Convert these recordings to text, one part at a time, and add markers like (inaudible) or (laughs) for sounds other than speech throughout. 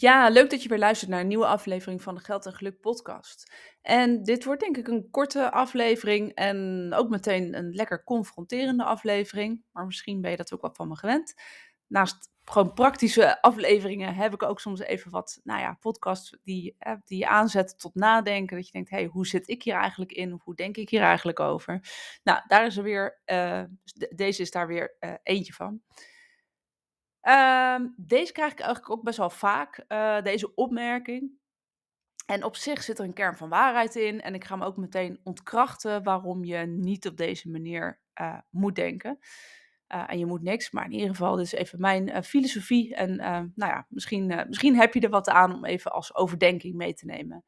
Ja, leuk dat je weer luistert naar een nieuwe aflevering van de Geld en Geluk podcast. En dit wordt denk ik een korte aflevering en ook meteen een lekker confronterende aflevering. Maar misschien ben je dat ook wel van me gewend. Naast gewoon praktische afleveringen heb ik ook soms even wat, nou ja, podcasts die, eh, die je aanzetten tot nadenken. Dat je denkt, hey, hoe zit ik hier eigenlijk in? Hoe denk ik hier eigenlijk over? Nou, daar is er weer, uh, deze is daar weer uh, eentje van. Um, deze krijg ik eigenlijk ook best wel vaak, uh, deze opmerking. En op zich zit er een kern van waarheid in. En ik ga hem ook meteen ontkrachten waarom je niet op deze manier uh, moet denken. Uh, en je moet niks, maar in ieder geval, dit is even mijn filosofie. En nou ja, misschien, misschien heb je er wat aan om even als overdenking mee te nemen.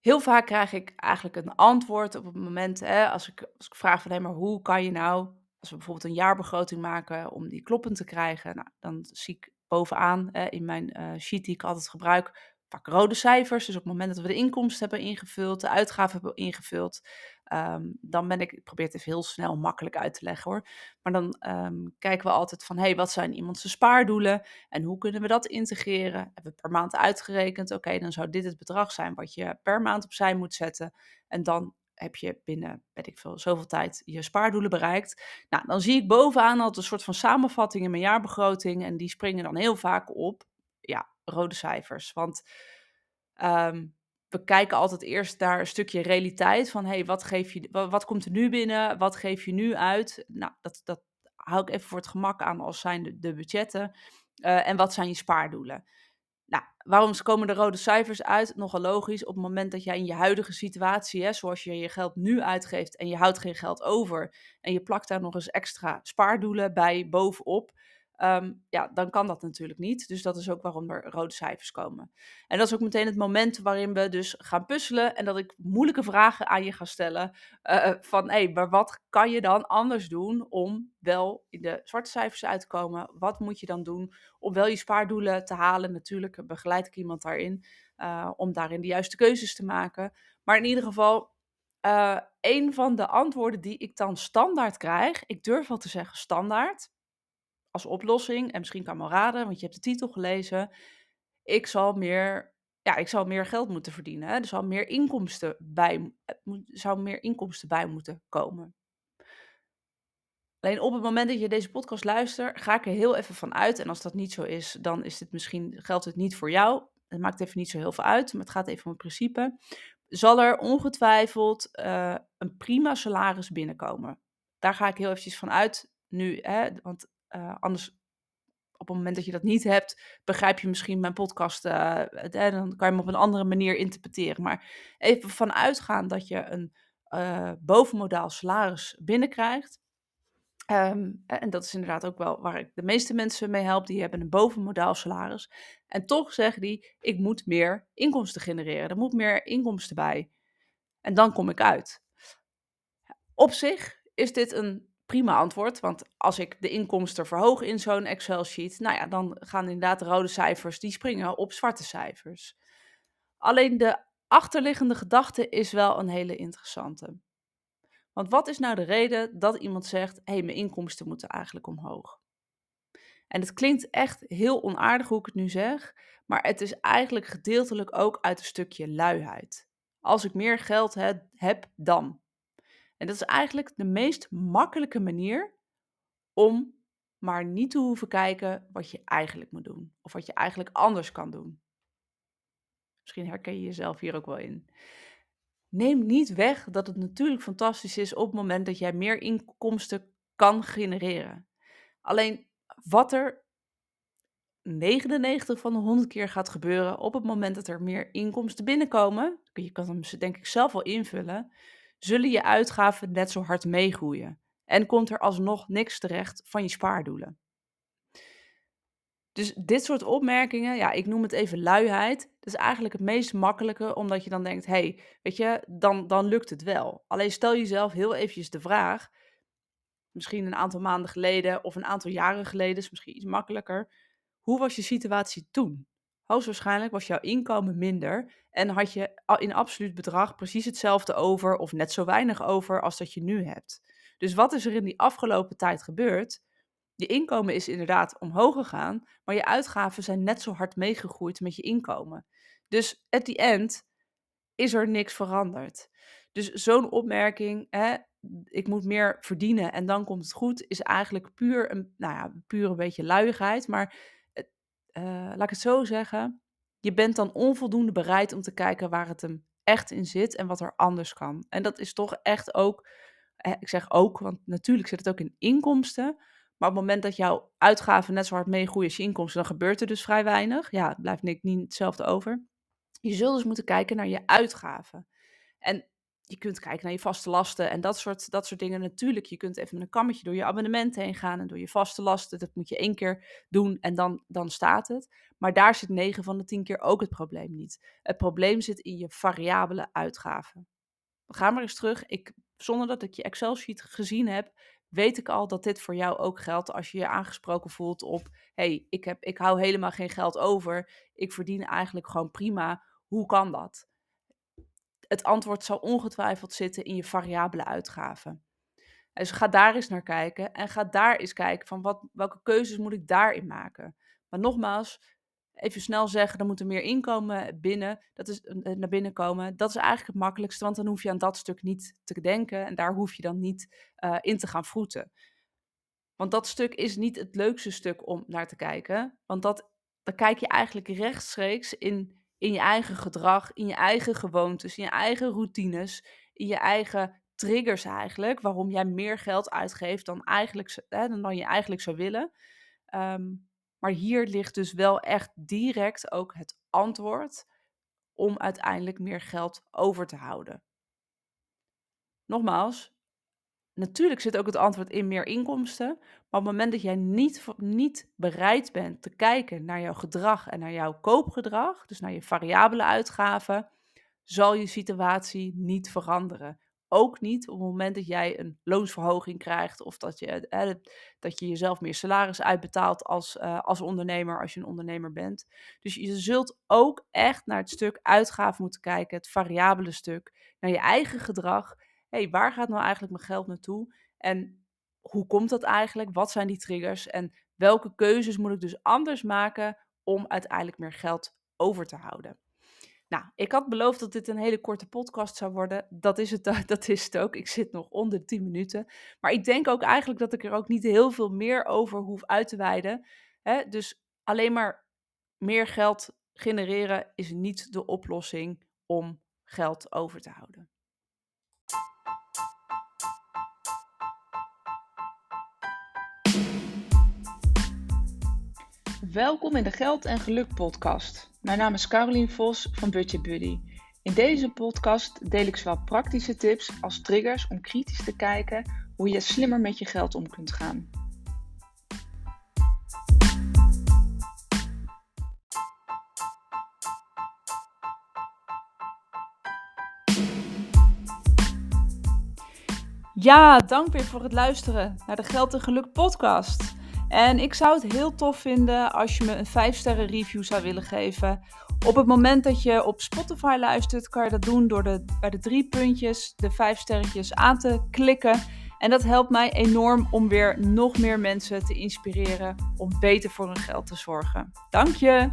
Heel vaak krijg ik eigenlijk een antwoord op het moment, hè, als, ik, als ik vraag van, maar hoe kan je nou als we bijvoorbeeld een jaarbegroting maken om die kloppend te krijgen, nou, dan zie ik bovenaan in mijn uh, sheet die ik altijd gebruik, vaak rode cijfers. Dus op het moment dat we de inkomsten hebben ingevuld, de uitgaven hebben ingevuld, um, dan ben ik, ik probeer het even heel snel makkelijk uit te leggen hoor. Maar dan um, kijken we altijd van, hé, hey, wat zijn iemands spaardoelen en hoe kunnen we dat integreren? Hebben we per maand uitgerekend, oké, dan zou dit het bedrag zijn wat je per maand opzij moet zetten. En dan heb je binnen, weet ik veel, zoveel tijd je spaardoelen bereikt. Nou, dan zie ik bovenaan altijd een soort van samenvatting in mijn jaarbegroting. En die springen dan heel vaak op, ja, rode cijfers. Want um, we kijken altijd eerst naar een stukje realiteit. Van, hey, wat, geef je, wat, wat, komt er nu binnen? Wat geef je nu uit? Nou, dat, dat hou ik even voor het gemak aan als zijn de, de budgetten. Uh, en wat zijn je spaardoelen? Nou, waarom komen de rode cijfers uit? Nogal logisch. Op het moment dat jij in je huidige situatie, hè, zoals je je geld nu uitgeeft en je houdt geen geld over en je plakt daar nog eens extra spaardoelen bij bovenop, Um, ja, dan kan dat natuurlijk niet. Dus dat is ook waarom er rode cijfers komen. En dat is ook meteen het moment waarin we dus gaan puzzelen en dat ik moeilijke vragen aan je ga stellen. Uh, van, hé, maar wat kan je dan anders doen om wel in de zwarte cijfers uit te komen? Wat moet je dan doen om wel je spaardoelen te halen? Natuurlijk begeleid ik iemand daarin uh, om daarin de juiste keuzes te maken. Maar in ieder geval, een van de antwoorden die ik dan standaard krijg, ik durf wel te zeggen standaard, als oplossing, en misschien kan je raden, want je hebt de titel gelezen, ik zal meer, ja, ik zal meer geld moeten verdienen. Hè? Er zal meer inkomsten bij, zou meer inkomsten bij moeten komen. Alleen op het moment dat je deze podcast luistert, ga ik er heel even van uit. En als dat niet zo is, dan is het misschien, geldt het niet voor jou. Het maakt even niet zo heel veel uit, maar het gaat even om het principe. Zal er ongetwijfeld uh, een prima salaris binnenkomen? Daar ga ik heel eventjes van uit nu, hè, want uh, anders, op het moment dat je dat niet hebt, begrijp je misschien mijn podcast. Uh, dan kan je hem op een andere manier interpreteren. Maar even vanuitgaan dat je een uh, bovenmodaal salaris binnenkrijgt. Um, en dat is inderdaad ook wel waar ik de meeste mensen mee help. Die hebben een bovenmodaal salaris. En toch zeggen die, ik moet meer inkomsten genereren. Er moet meer inkomsten bij. En dan kom ik uit. Op zich is dit een prima antwoord. Want als ik de inkomsten verhoog in zo'n Excel-sheet, nou ja, dan gaan inderdaad de rode cijfers, die springen op zwarte cijfers. Alleen de achterliggende gedachte is wel een hele interessante. Want wat is nou de reden dat iemand zegt, hé, hey, mijn inkomsten moeten eigenlijk omhoog? En het klinkt echt heel onaardig hoe ik het nu zeg, maar het is eigenlijk gedeeltelijk ook uit een stukje luiheid. Als ik meer geld heb, dan. En dat is eigenlijk de meest makkelijke manier om maar niet te hoeven kijken wat je eigenlijk moet doen. Of wat je eigenlijk anders kan doen. Misschien herken je jezelf hier ook wel in. Neem niet weg dat het natuurlijk fantastisch is op het moment dat jij meer inkomsten kan genereren. Alleen wat er 99 van de 100 keer gaat gebeuren op het moment dat er meer inkomsten binnenkomen, je kan hem denk ik zelf wel invullen, zullen je uitgaven net zo hard meegroeien. En komt er alsnog niks terecht van je spaardoelen. Dus dit soort opmerkingen, ja, ik noem het even luiheid. Dat is eigenlijk het meest makkelijke, omdat je dan denkt, hey, weet je, dan, dan lukt het wel. Alleen stel jezelf heel eventjes de vraag, misschien een aantal maanden geleden of een aantal jaren geleden, is misschien iets makkelijker. Hoe was je situatie toen? Hoogstwaarschijnlijk was jouw inkomen minder en had je in absoluut bedrag precies hetzelfde over of net zo weinig over als dat je nu hebt. Dus wat is er in die afgelopen tijd gebeurd? Je inkomen is inderdaad omhoog gegaan, maar je uitgaven zijn net zo hard meegegroeid met je inkomen. Dus at the end is er niks veranderd. Dus zo'n opmerking, hè, ik moet meer verdienen en dan komt het goed, is eigenlijk puur een, nou ja, puur een beetje luiigheid. Maar uh, laat ik het zo zeggen, je bent dan onvoldoende bereid om te kijken waar het hem echt in zit en wat er anders kan. En dat is toch echt ook, ik zeg ook, want natuurlijk zit het ook in inkomsten. Maar op het moment dat jouw uitgaven net zo hard meegroeien als je inkomsten, dan gebeurt er dus vrij weinig. Ja, het blijft niet, niet hetzelfde over. Je zult dus moeten kijken naar je uitgaven. En je kunt kijken naar je vaste lasten en dat soort, dat soort dingen. Natuurlijk, je kunt even met een kammetje door je abonnement heen gaan en door je vaste lasten. Dat moet je één keer doen en dan, dan staat het. Maar daar zit 9 van de 10 keer ook het probleem niet. Het probleem zit in je variabele uitgaven. We gaan maar eens terug. Ik, zonder dat ik je Excel-sheet gezien heb, weet ik al dat dit voor jou ook geldt als je je aangesproken voelt op: hey, ik, heb, ik hou helemaal geen geld over. Ik verdien eigenlijk gewoon prima. Hoe kan dat? Het antwoord zal ongetwijfeld zitten in je variabele uitgaven. Dus ga daar eens naar kijken en ga daar eens kijken van wat, welke keuzes moet ik daarin maken. Maar nogmaals, even snel zeggen, er moet er meer inkomen binnen, dat is, eh, naar binnen komen. Dat is eigenlijk het makkelijkste, want dan hoef je aan dat stuk niet te denken en daar hoef je dan niet uh, in te gaan vroeten. Want dat stuk is niet het leukste stuk om naar te kijken, want dat, dan kijk je eigenlijk rechtstreeks in in je eigen gedrag, in je eigen gewoontes, in je eigen routines, in je eigen triggers eigenlijk, waarom jij meer geld uitgeeft dan, eigenlijk, hè, dan je eigenlijk zou willen. Ehm, maar hier ligt dus wel echt direct ook het antwoord om uiteindelijk meer geld over te houden. Nogmaals, natuurlijk zit ook het antwoord in meer inkomsten. Maar op het moment dat jij niet, niet bereid bent te kijken naar jouw gedrag en naar jouw koopgedrag, dus naar je variabele uitgaven, zal je situatie niet veranderen. Ook niet op het moment dat jij een loonsverhoging krijgt of dat je, dat je jezelf meer salaris uitbetaalt als, uh, als ondernemer, als je een ondernemer bent. Dus je zult ook echt naar het stuk uitgaven moeten kijken, het variabele stuk, naar je eigen gedrag hey, waar gaat nou eigenlijk mijn geld naartoe? En hoe komt dat eigenlijk? Wat zijn die triggers? En welke keuzes moet ik dus anders maken om uiteindelijk meer geld over te houden? Nou, ik had beloofd dat dit een hele korte podcast zou worden. Dat is het, (laughs) dat is het ook. Ik zit nog onder 10 minuten. Maar ik denk ook eigenlijk dat ik er ook niet heel veel meer over hoef uit te wijden. Dus alleen maar meer geld genereren is niet de oplossing om geld over te houden. Welkom in de Geld en Geluk podcast. Mijn naam is Caroline Vos van Budget Buddy. In deze podcast deel ik zowel praktische tips als triggers om kritisch te kijken hoe je slimmer met je geld om kunt gaan. Ja, dank weer voor het luisteren naar de Geld en Geluk podcast. En ik zou het heel tof vinden als je me een 5 sterren review zou willen geven. Op het moment dat je op Spotify luistert, kan je dat doen door de, bij de drie puntjes de 5 sterretjes aan te klikken. En dat helpt mij enorm om weer nog meer mensen te inspireren om beter voor hun geld te zorgen. Dank je!